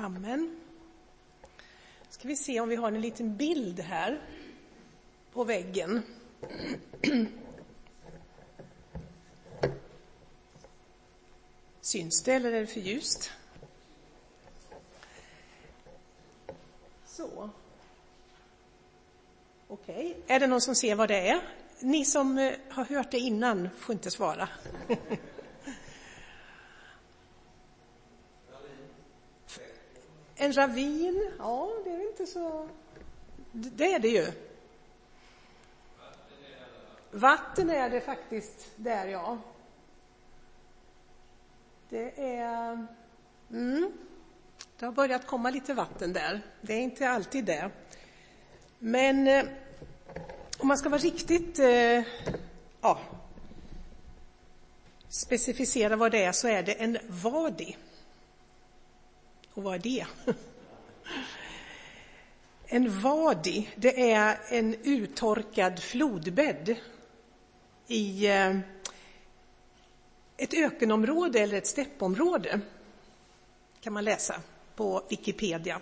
Amen. Ska vi se om vi har en liten bild här på väggen. Syns det eller är det för ljust? Så. Okej, okay. är det någon som ser vad det är? Ni som eh, har hört det innan får inte svara. En ravin, ja, det är inte så... Det är det ju. Vatten är det faktiskt där, ja. Det är... Mm. Det har börjat komma lite vatten där. Det är inte alltid det. Men eh, om man ska vara riktigt eh, ja, specificera vad det är så är det en vadi. Och vad är det? En vadi, det är en uttorkad flodbädd i eh, ett ökenområde eller ett steppområde, kan man läsa på Wikipedia,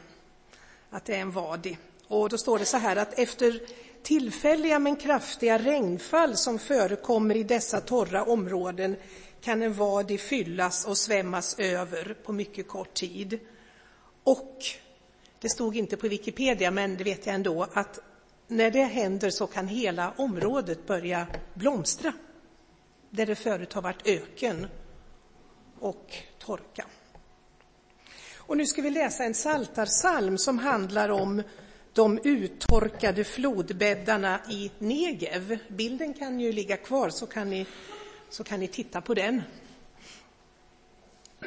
att det är en vadi. Och då står det så här att efter tillfälliga men kraftiga regnfall som förekommer i dessa torra områden kan en vadi fyllas och svämmas över på mycket kort tid. Och det stod inte på Wikipedia, men det vet jag ändå, att när det händer så kan hela området börja blomstra. Där det förut har varit öken och torka. Och nu ska vi läsa en saltarsalm som handlar om de uttorkade flodbäddarna i Negev. Bilden kan ju ligga kvar så kan ni, så kan ni titta på den.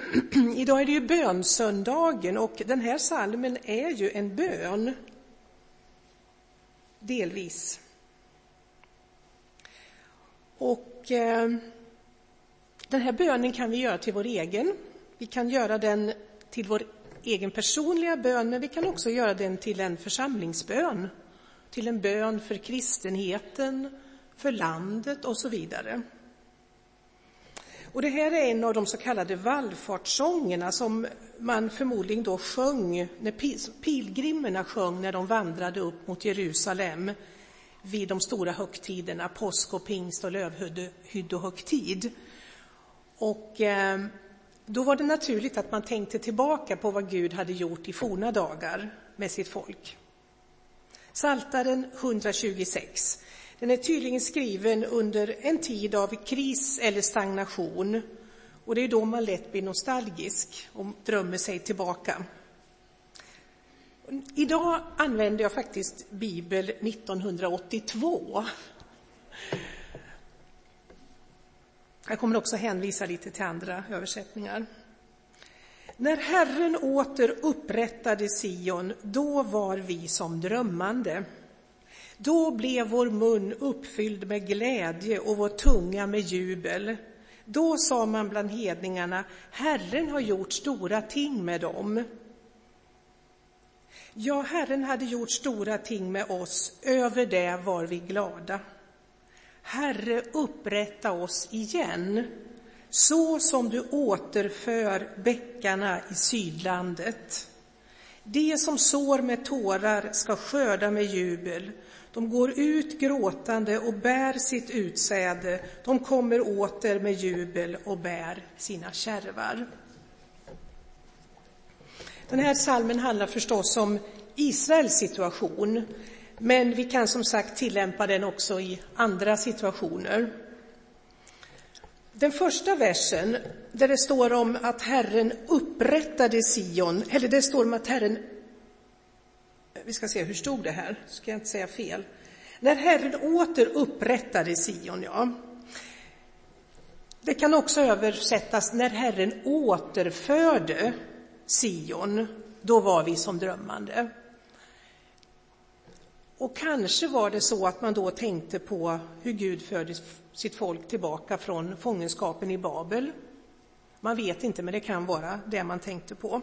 Idag är det ju bönsöndagen och den här salmen är ju en bön. Delvis. Och eh, den här bönen kan vi göra till vår egen. Vi kan göra den till vår egen personliga bön, men vi kan också göra den till en församlingsbön. Till en bön för kristenheten, för landet och så vidare. Och det här är en av de så kallade vallfartssångerna som man förmodligen då sjöng, när pilgrimerna sjöng när de vandrade upp mot Jerusalem vid de stora högtiderna, påsk och pingst och lövhyddohögtid. Och eh, då var det naturligt att man tänkte tillbaka på vad Gud hade gjort i forna dagar med sitt folk. Saltaren 126 den är tydligen skriven under en tid av kris eller stagnation. Och det är då man lätt blir nostalgisk och drömmer sig tillbaka. Idag använder jag faktiskt Bibel 1982. Jag kommer också hänvisa lite till andra översättningar. När Herren åter upprättade Sion, då var vi som drömmande. Då blev vår mun uppfylld med glädje och vår tunga med jubel. Då sa man bland hedningarna, Herren har gjort stora ting med dem. Ja, Herren hade gjort stora ting med oss, över det var vi glada. Herre, upprätta oss igen, så som du återför bäckarna i sydlandet. De som sår med tårar ska skörda med jubel. De går ut gråtande och bär sitt utsäde. De kommer åter med jubel och bär sina kärvar. Den här salmen handlar förstås om Israels situation, men vi kan som sagt tillämpa den också i andra situationer. Den första versen, där det står om att Herren upprättade Sion, eller det står om att Herren vi ska se, hur stod det här? Ska jag inte säga fel? När Herren åter upprättade Sion, ja. Det kan också översättas när Herren återförde Sion, då var vi som drömmande. Och kanske var det så att man då tänkte på hur Gud förde sitt folk tillbaka från fångenskapen i Babel. Man vet inte, men det kan vara det man tänkte på.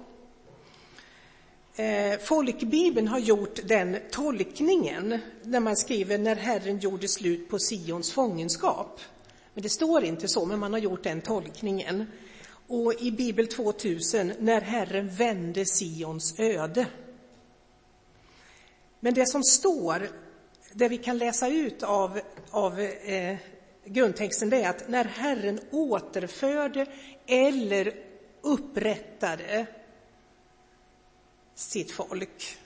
Eh, folkbibeln har gjort den tolkningen när man skriver när Herren gjorde slut på Sions fångenskap. Men det står inte så, men man har gjort den tolkningen. och i Bibel 2000 när Herren vände Sions öde. Men det som står, det vi kan läsa ut av, av eh, grundtexten, det är att när Herren återförde eller upprättade sitt folk,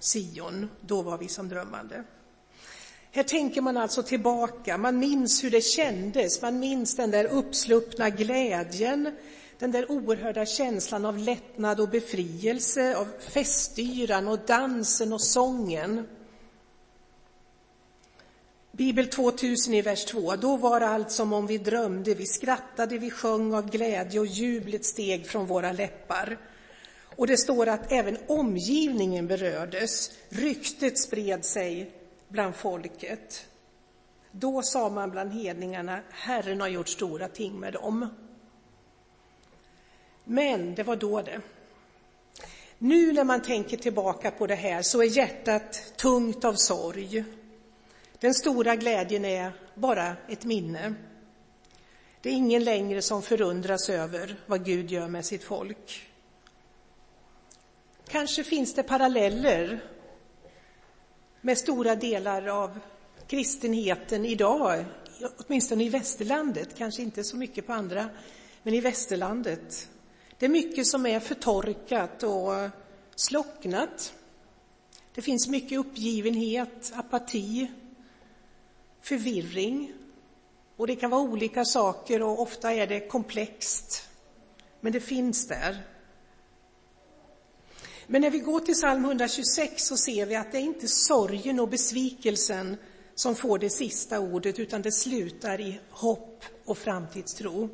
Sion, då var vi som drömmande. Här tänker man alltså tillbaka, man minns hur det kändes, man minns den där uppsluppna glädjen, den där oerhörda känslan av lättnad och befrielse, av festyran och dansen och sången. Bibel 2000 i vers 2. Då var allt som om vi drömde, vi skrattade, vi sjöng av glädje och jublet steg från våra läppar. Och det står att även omgivningen berördes, ryktet spred sig bland folket. Då sa man bland hedningarna, Herren har gjort stora ting med dem. Men det var då det. Nu när man tänker tillbaka på det här så är hjärtat tungt av sorg. Den stora glädjen är bara ett minne. Det är ingen längre som förundras över vad Gud gör med sitt folk. Kanske finns det paralleller med stora delar av kristenheten idag, åtminstone i västerlandet, kanske inte så mycket på andra, men i västerlandet. Det är mycket som är förtorkat och slocknat. Det finns mycket uppgivenhet, apati, förvirring. Och det kan vara olika saker och ofta är det komplext. Men det finns där. Men när vi går till psalm 126 så ser vi att det är inte sorgen och besvikelsen som får det sista ordet, utan det slutar i hopp och framtidstro.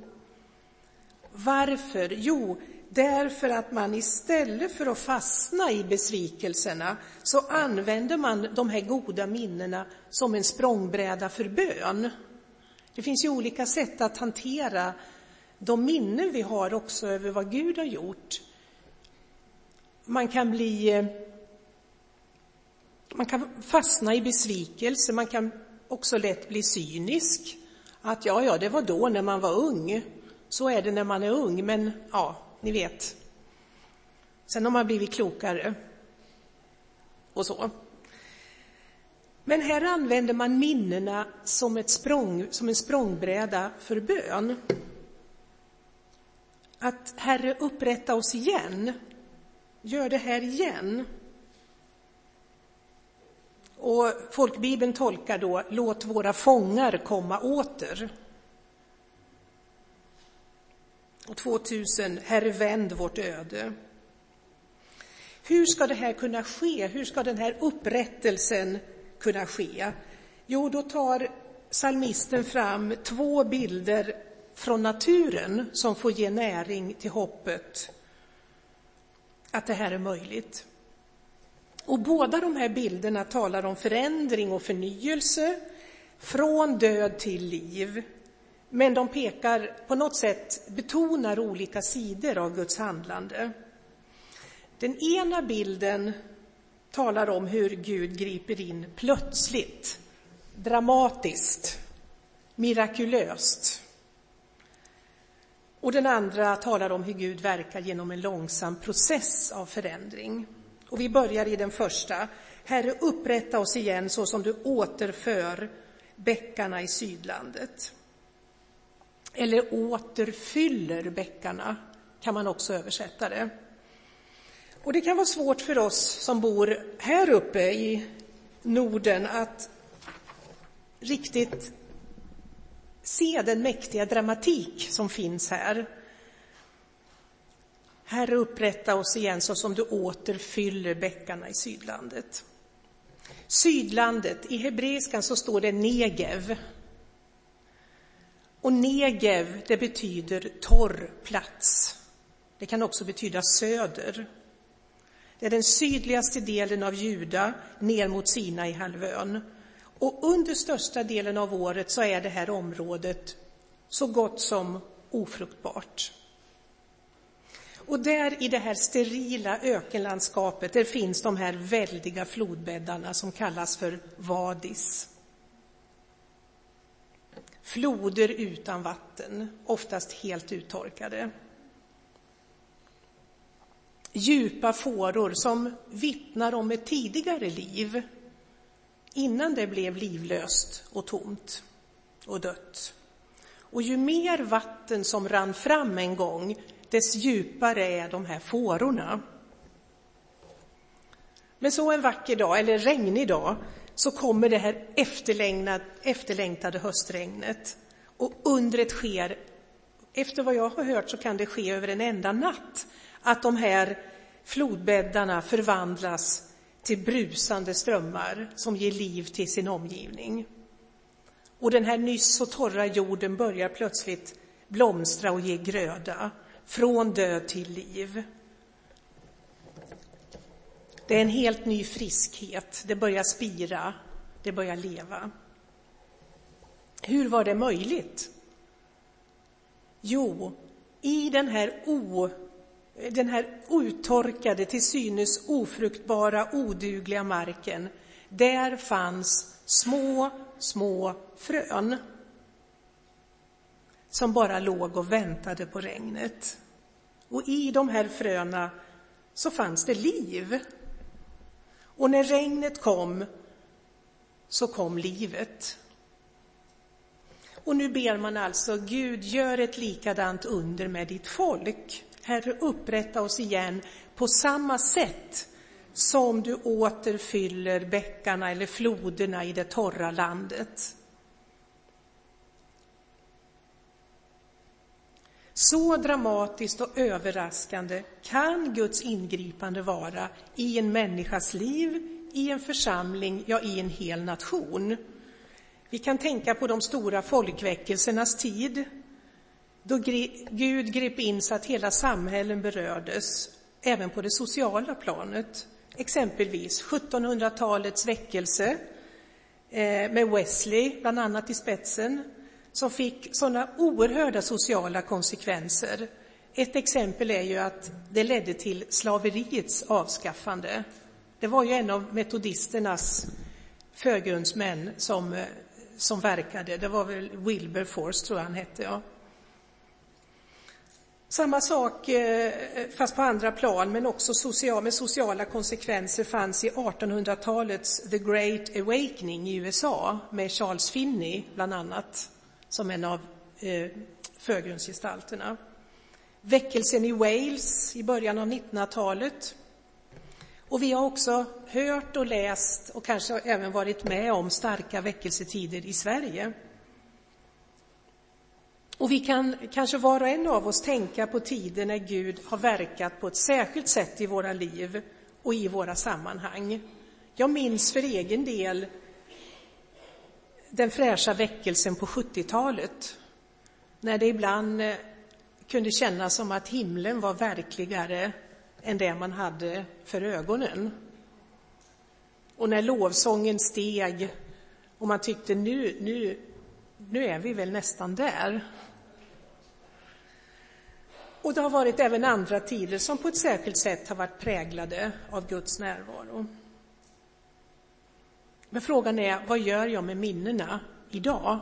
Varför? Jo, därför att man istället för att fastna i besvikelserna så använder man de här goda minnena som en språngbräda för bön. Det finns ju olika sätt att hantera de minnen vi har också över vad Gud har gjort. Man kan bli eh, man kan fastna i besvikelse, man kan också lätt bli cynisk. Att ja, ja, det var då när man var ung. Så är det när man är ung, men ja, ni vet. Sen har man blivit klokare. Och så. Men här använder man minnena som, ett språng, som en språngbräda för bön. Att Herre, upprätta oss igen. Gör det här igen. Och folkbibeln tolkar då, låt våra fångar komma åter. Och 2000, Herre vänd vårt öde. Hur ska det här kunna ske? Hur ska den här upprättelsen kunna ske? Jo, då tar salmisten fram två bilder från naturen som får ge näring till hoppet att det här är möjligt. Och båda de här bilderna talar om förändring och förnyelse, från död till liv. Men de pekar på något sätt, betonar olika sidor av Guds handlande. Den ena bilden talar om hur Gud griper in plötsligt, dramatiskt, mirakulöst. Och den andra talar om hur Gud verkar genom en långsam process av förändring. Och vi börjar i den första. Herre, upprätta oss igen så som du återför bäckarna i sydlandet. Eller återfyller bäckarna, kan man också översätta det. Och det kan vara svårt för oss som bor här uppe i Norden att riktigt se den mäktiga dramatik som finns här. Herre, upprätta oss igen så som du återfyller bäckarna i sydlandet. Sydlandet, i hebreiskan så står det negev. Och negev, det betyder torr plats. Det kan också betyda söder. Det är den sydligaste delen av Juda ner mot Sina i halvön. Och under största delen av året så är det här området så gott som ofruktbart. Och där i det här sterila ökenlandskapet, där finns de här väldiga flodbäddarna som kallas för vadis. floder utan vatten, oftast helt uttorkade. Djupa fåror som vittnar om ett tidigare liv, innan det blev livlöst och tomt och dött. Och ju mer vatten som rann fram en gång, dess djupare är de här fårorna. Men så en vacker dag, eller regnig dag, så kommer det här efterlängtade höstregnet. Och undret sker, efter vad jag har hört så kan det ske över en enda natt, att de här flodbäddarna förvandlas till brusande strömmar som ger liv till sin omgivning. Och den här nyss så torra jorden börjar plötsligt blomstra och ge gröda, från död till liv. Det är en helt ny friskhet, det börjar spira, det börjar leva. Hur var det möjligt? Jo, i den här, o, den här uttorkade, till synes ofruktbara, odugliga marken, där fanns små, små frön som bara låg och väntade på regnet. Och i de här fröna så fanns det liv. Och när regnet kom så kom livet. Och nu ber man alltså, Gud, gör ett likadant under med ditt folk. Herre, upprätta oss igen på samma sätt som du återfyller bäckarna eller floderna i det torra landet. Så dramatiskt och överraskande kan Guds ingripande vara i en människas liv, i en församling, ja, i en hel nation. Vi kan tänka på de stora folkväckelsernas tid, då Gud grep in så att hela samhällen berördes, även på det sociala planet. Exempelvis 1700-talets väckelse eh, med Wesley bland annat i spetsen, som fick sådana oerhörda sociala konsekvenser. Ett exempel är ju att det ledde till slaveriets avskaffande. Det var ju en av metodisternas förgrundsmän som, eh, som verkade. Det var väl Wilberforce, tror jag han hette. Ja. Samma sak, eh, fast på andra plan, men också social, med sociala konsekvenser, fanns i 1800-talets The Great Awakening i USA med Charles Finney, bland annat som en av eh, förgrundsgestalterna. Väckelsen i Wales i början av 1900-talet. Och vi har också hört och läst och kanske även varit med om starka väckelsetider i Sverige. Och vi kan kanske var och en av oss tänka på tider när Gud har verkat på ett särskilt sätt i våra liv och i våra sammanhang. Jag minns för egen del den fräscha väckelsen på 70-talet, när det ibland eh, kunde kännas som att himlen var verkligare än det man hade för ögonen. Och när lovsången steg och man tyckte nu, nu, nu är vi väl nästan där. Och det har varit även andra tider som på ett särskilt sätt har varit präglade av Guds närvaro. Men frågan är, vad gör jag med minnena idag?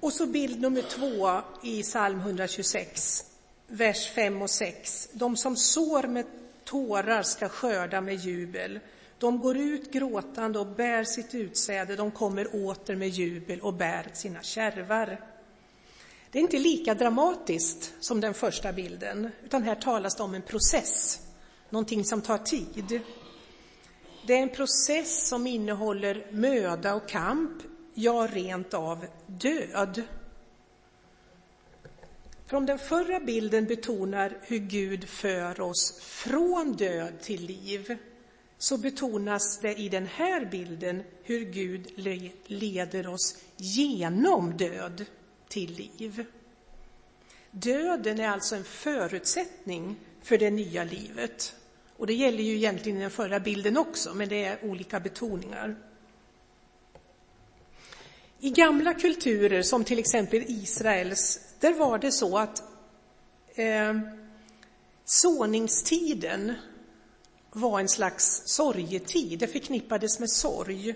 Och så bild nummer två i psalm 126, vers 5 och 6. De som sår med tårar ska skörda med jubel. De går ut gråtande och bär sitt utsäde, de kommer åter med jubel och bär sina kärvar. Det är inte lika dramatiskt som den första bilden, utan här talas det om en process, någonting som tar tid. Det är en process som innehåller möda och kamp, ja, rent av död. Från den förra bilden betonar hur Gud för oss från död till liv, så betonas det i den här bilden hur Gud leder oss genom död till liv. Döden är alltså en förutsättning för det nya livet. Och det gäller ju egentligen den förra bilden också, men det är olika betoningar. I gamla kulturer, som till exempel Israels, där var det så att eh, såningstiden var en slags sorgetid. Det förknippades med sorg.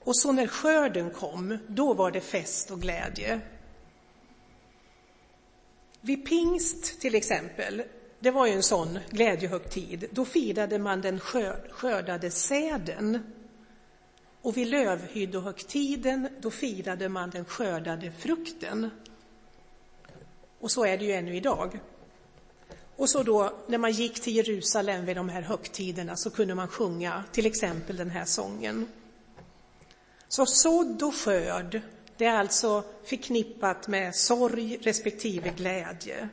Och så när skörden kom, då var det fest och glädje. Vid pingst till exempel, det var ju en sån glädjehögtid, då firade man den skördade säden. Och vid lövhyddohögtiden, då firade man den skördade frukten. Och så är det ju ännu idag. Och så då, när man gick till Jerusalem vid de här högtiderna så kunde man sjunga till exempel den här sången. Så sådd och skörd, det är alltså förknippat med sorg respektive glädje.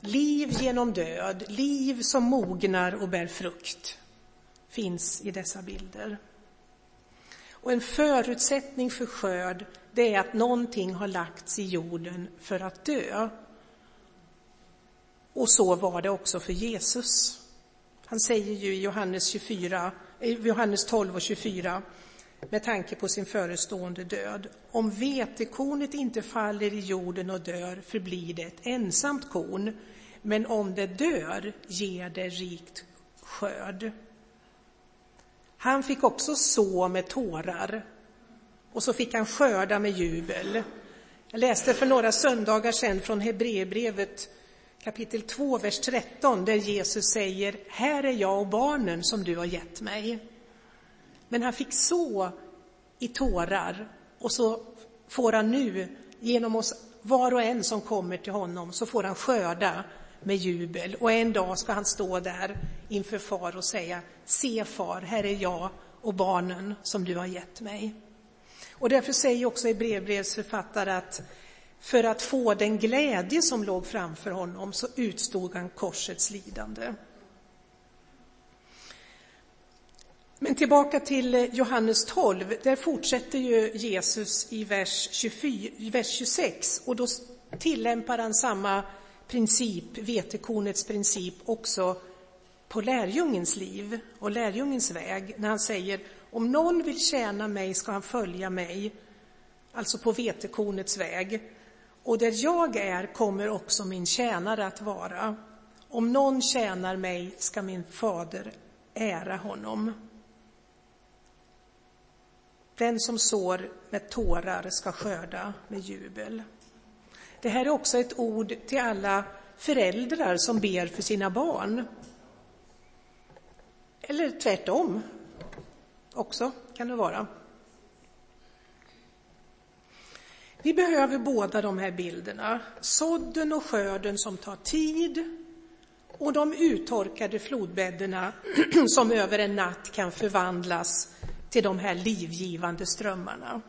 Liv genom död, liv som mognar och bär frukt, finns i dessa bilder. Och en förutsättning för skörd, det är att någonting har lagts i jorden för att dö. Och så var det också för Jesus. Han säger ju i Johannes, 24, Johannes 12 och 24 med tanke på sin förestående död. Om vetekornet inte faller i jorden och dör förblir det ett ensamt korn, men om det dör ger det rikt skörd. Han fick också så med tårar och så fick han skörda med jubel. Jag läste för några söndagar sedan från Hebreerbrevet kapitel 2, vers 13, där Jesus säger Här är jag och barnen som du har gett mig. Men han fick så i tårar och så får han nu, genom oss var och en som kommer till honom, så får han skörda med jubel. Och en dag ska han stå där inför far och säga, se far, här är jag och barnen som du har gett mig. Och därför säger också i brevbrevsförfattare att för att få den glädje som låg framför honom så utstod han korsets lidande. Men tillbaka till Johannes 12, där fortsätter ju Jesus i vers, 24, vers 26 och då tillämpar han samma princip, vetekornets princip, också på lärjungens liv och lärjungens väg när han säger om någon vill tjäna mig ska han följa mig, alltså på vetekornets väg. Och där jag är kommer också min tjänare att vara. Om någon tjänar mig ska min fader ära honom. Den som sår med tårar ska skörda med jubel. Det här är också ett ord till alla föräldrar som ber för sina barn. Eller tvärtom också, kan det vara. Vi behöver båda de här bilderna. Sådden och skörden som tar tid och de uttorkade flodbäddarna som över en natt kan förvandlas till de här livgivande strömmarna.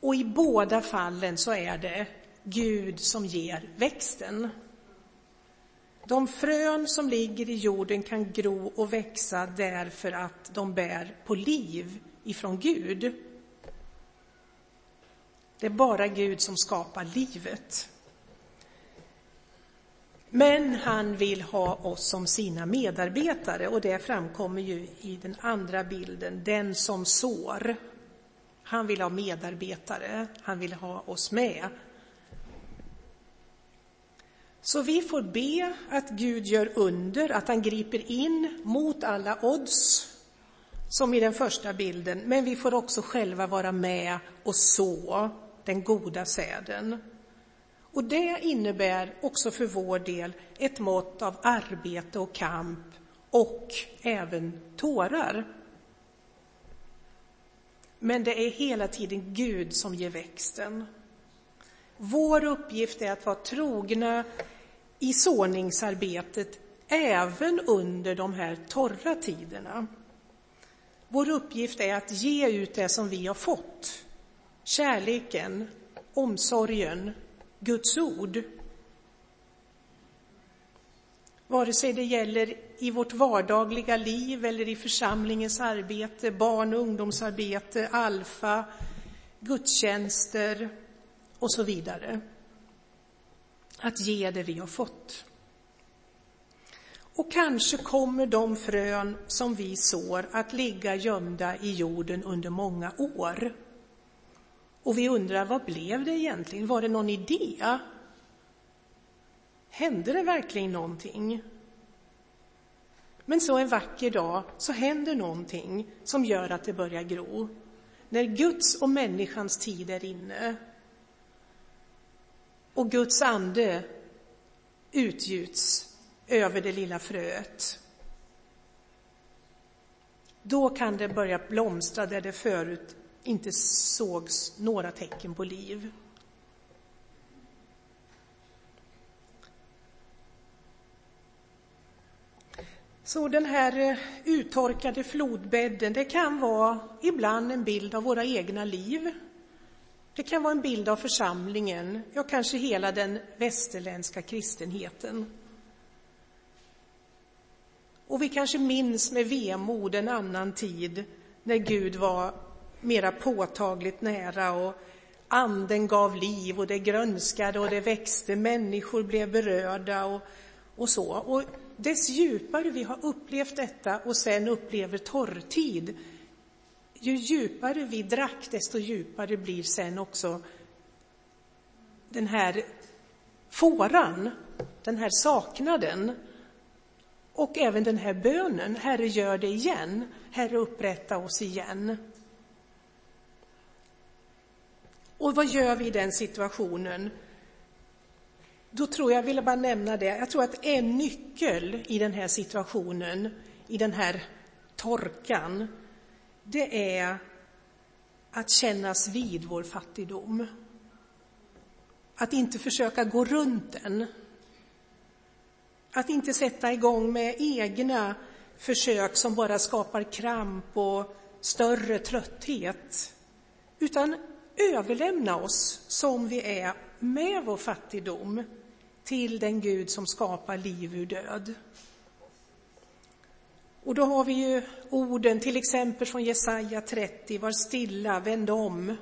Och i båda fallen så är det Gud som ger växten. De frön som ligger i jorden kan gro och växa därför att de bär på liv ifrån Gud. Det är bara Gud som skapar livet. Men han vill ha oss som sina medarbetare och det framkommer ju i den andra bilden, den som sår. Han vill ha medarbetare, han vill ha oss med. Så vi får be att Gud gör under, att han griper in mot alla odds, som i den första bilden, men vi får också själva vara med och så den goda säden. Och det innebär också för vår del ett mått av arbete och kamp och även tårar. Men det är hela tiden Gud som ger växten. Vår uppgift är att vara trogna i såningsarbetet även under de här torra tiderna. Vår uppgift är att ge ut det som vi har fått. Kärleken, omsorgen, Guds ord. Vare sig det gäller i vårt vardagliga liv eller i församlingens arbete, barn och ungdomsarbete, alfa, gudstjänster och så vidare. Att ge det vi har fått. Och kanske kommer de frön som vi sår att ligga gömda i jorden under många år. Och vi undrar, vad blev det egentligen? Var det någon idé? Hände det verkligen någonting? Men så en vacker dag så händer någonting som gör att det börjar gro. När Guds och människans tid är inne och Guds ande utgjuts över det lilla fröet. Då kan det börja blomstra där det förut inte sågs några tecken på liv. Så den här eh, uttorkade flodbädden, det kan vara ibland en bild av våra egna liv. Det kan vara en bild av församlingen, ja kanske hela den västerländska kristenheten. Och vi kanske minns med vemod en annan tid när Gud var mera påtagligt nära och anden gav liv och det grönskade och det växte, människor blev berörda och, och så. Och dess djupare vi har upplevt detta och sen upplever torrtid, ju djupare vi drack, desto djupare blir sen också den här fåran, den här saknaden och även den här bönen, Herre gör det igen, Herre upprätta oss igen. Och vad gör vi i den situationen? Då tror jag, jag ville bara nämna det, jag tror att en nyckel i den här situationen, i den här torkan, det är att kännas vid vår fattigdom. Att inte försöka gå runt den. Att inte sätta igång med egna försök som bara skapar kramp och större trötthet. Utan överlämna oss som vi är med vår fattigdom till den Gud som skapar liv ur död. Och då har vi ju orden till exempel från Jesaja 30, var stilla, vänd om.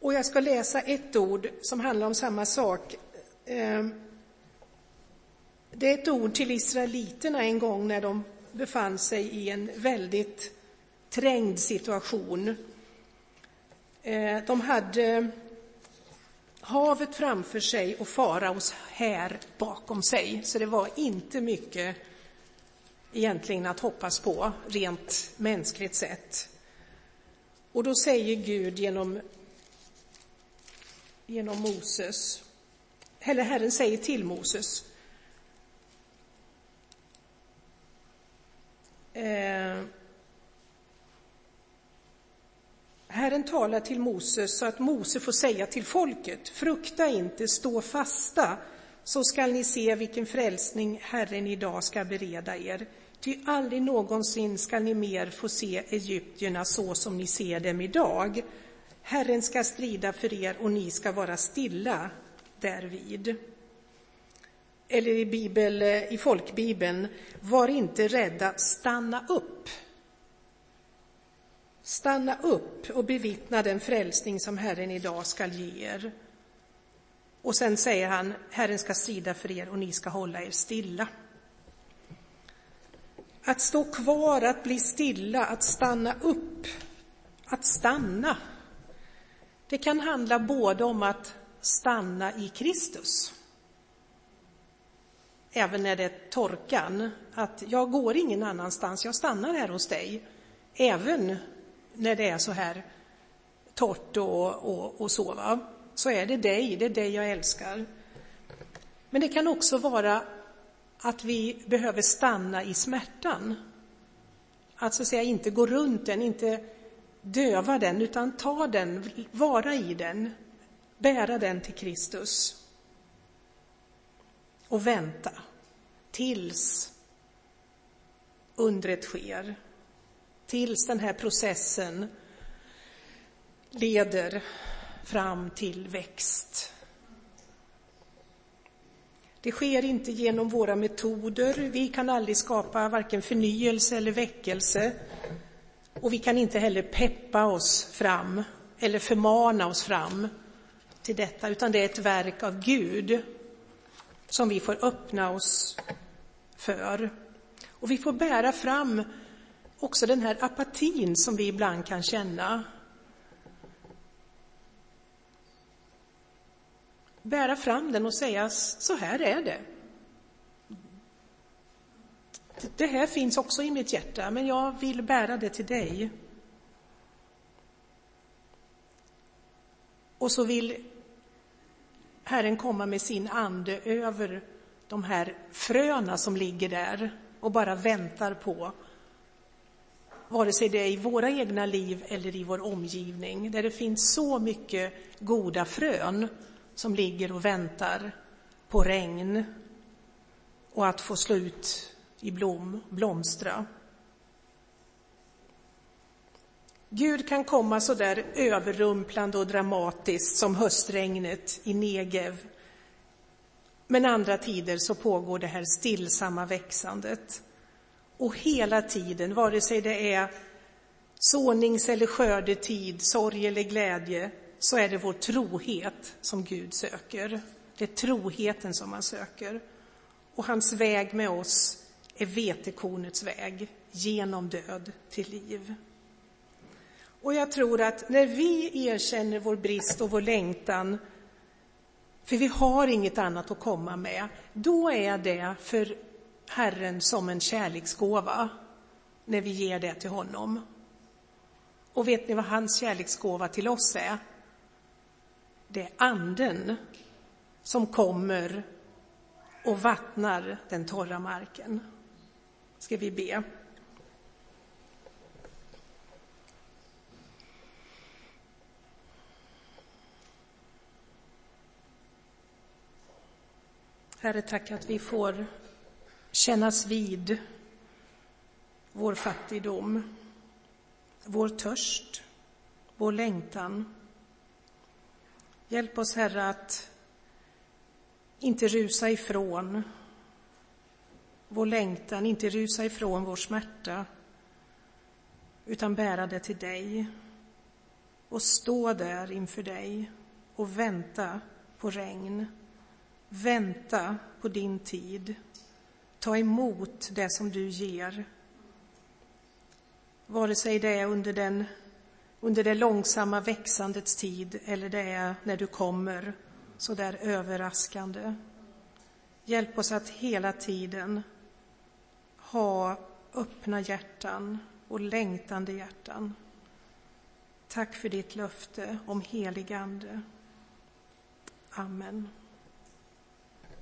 Och jag ska läsa ett ord som handlar om samma sak. Ehm, det är ett ord till israeliterna en gång när de befann sig i en väldigt trängd situation. Eh, de hade havet framför sig och faraos här bakom sig, så det var inte mycket egentligen att hoppas på, rent mänskligt sett. Och då säger Gud genom, genom Moses, eller Herren säger till Moses, eh, Herren talar till Moses så att Mose får säga till folket, frukta inte, stå fasta, så skall ni se vilken frälsning Herren idag ska bereda er. Ty aldrig någonsin skall ni mer få se egyptierna så som ni ser dem idag. Herren ska strida för er och ni ska vara stilla därvid. Eller i, bibel, eh, i folkbibeln, var inte rädda, stanna upp. Stanna upp och bevittna den frälsning som Herren idag skall ge er. Och sen säger han, Herren ska strida för er och ni ska hålla er stilla. Att stå kvar, att bli stilla, att stanna upp, att stanna. Det kan handla både om att stanna i Kristus, även när det är torkan, att jag går ingen annanstans, jag stannar här hos dig, även när det är så här torrt och, och, och så, va? så är det dig, det är dig jag älskar. Men det kan också vara att vi behöver stanna i smärtan. Att så att säga inte gå runt den, inte döva den, utan ta den, vara i den, bära den till Kristus. Och vänta tills undret sker tills den här processen leder fram till växt. Det sker inte genom våra metoder. Vi kan aldrig skapa varken förnyelse eller väckelse. Och vi kan inte heller peppa oss fram eller förmana oss fram till detta, utan det är ett verk av Gud som vi får öppna oss för. Och vi får bära fram också den här apatin som vi ibland kan känna. bära fram den och säga så här är det. Det här finns också i mitt hjärta, men jag vill bära det till dig. Och så vill Herren komma med sin ande över de här fröna som ligger där och bara väntar på vare sig det är i våra egna liv eller i vår omgivning, där det finns så mycket goda frön som ligger och väntar på regn och att få slå ut i blom, blomstra. Gud kan komma så där överrumplande och dramatiskt som höstregnet i Negev. Men andra tider så pågår det här stillsamma växandet. Och hela tiden, vare sig det är sånings eller skördetid, sorg eller glädje, så är det vår trohet som Gud söker. Det är troheten som han söker. Och hans väg med oss är vetekornets väg, genom död till liv. Och jag tror att när vi erkänner vår brist och vår längtan, för vi har inget annat att komma med, då är det för Herren som en kärleksgåva när vi ger det till honom. Och vet ni vad hans kärleksgåva till oss är? Det är anden som kommer och vattnar den torra marken. Ska vi be? Herre, tack att vi får kännas vid vår fattigdom, vår törst, vår längtan. Hjälp oss, Herre, att inte rusa ifrån vår längtan, inte rusa ifrån vår smärta, utan bära det till dig och stå där inför dig och vänta på regn. Vänta på din tid. Ta emot det som du ger. Vare sig det är under, den, under det långsamma växandets tid eller det är när du kommer så där överraskande. Hjälp oss att hela tiden ha öppna hjärtan och längtande hjärtan. Tack för ditt löfte om helig Ande. Amen.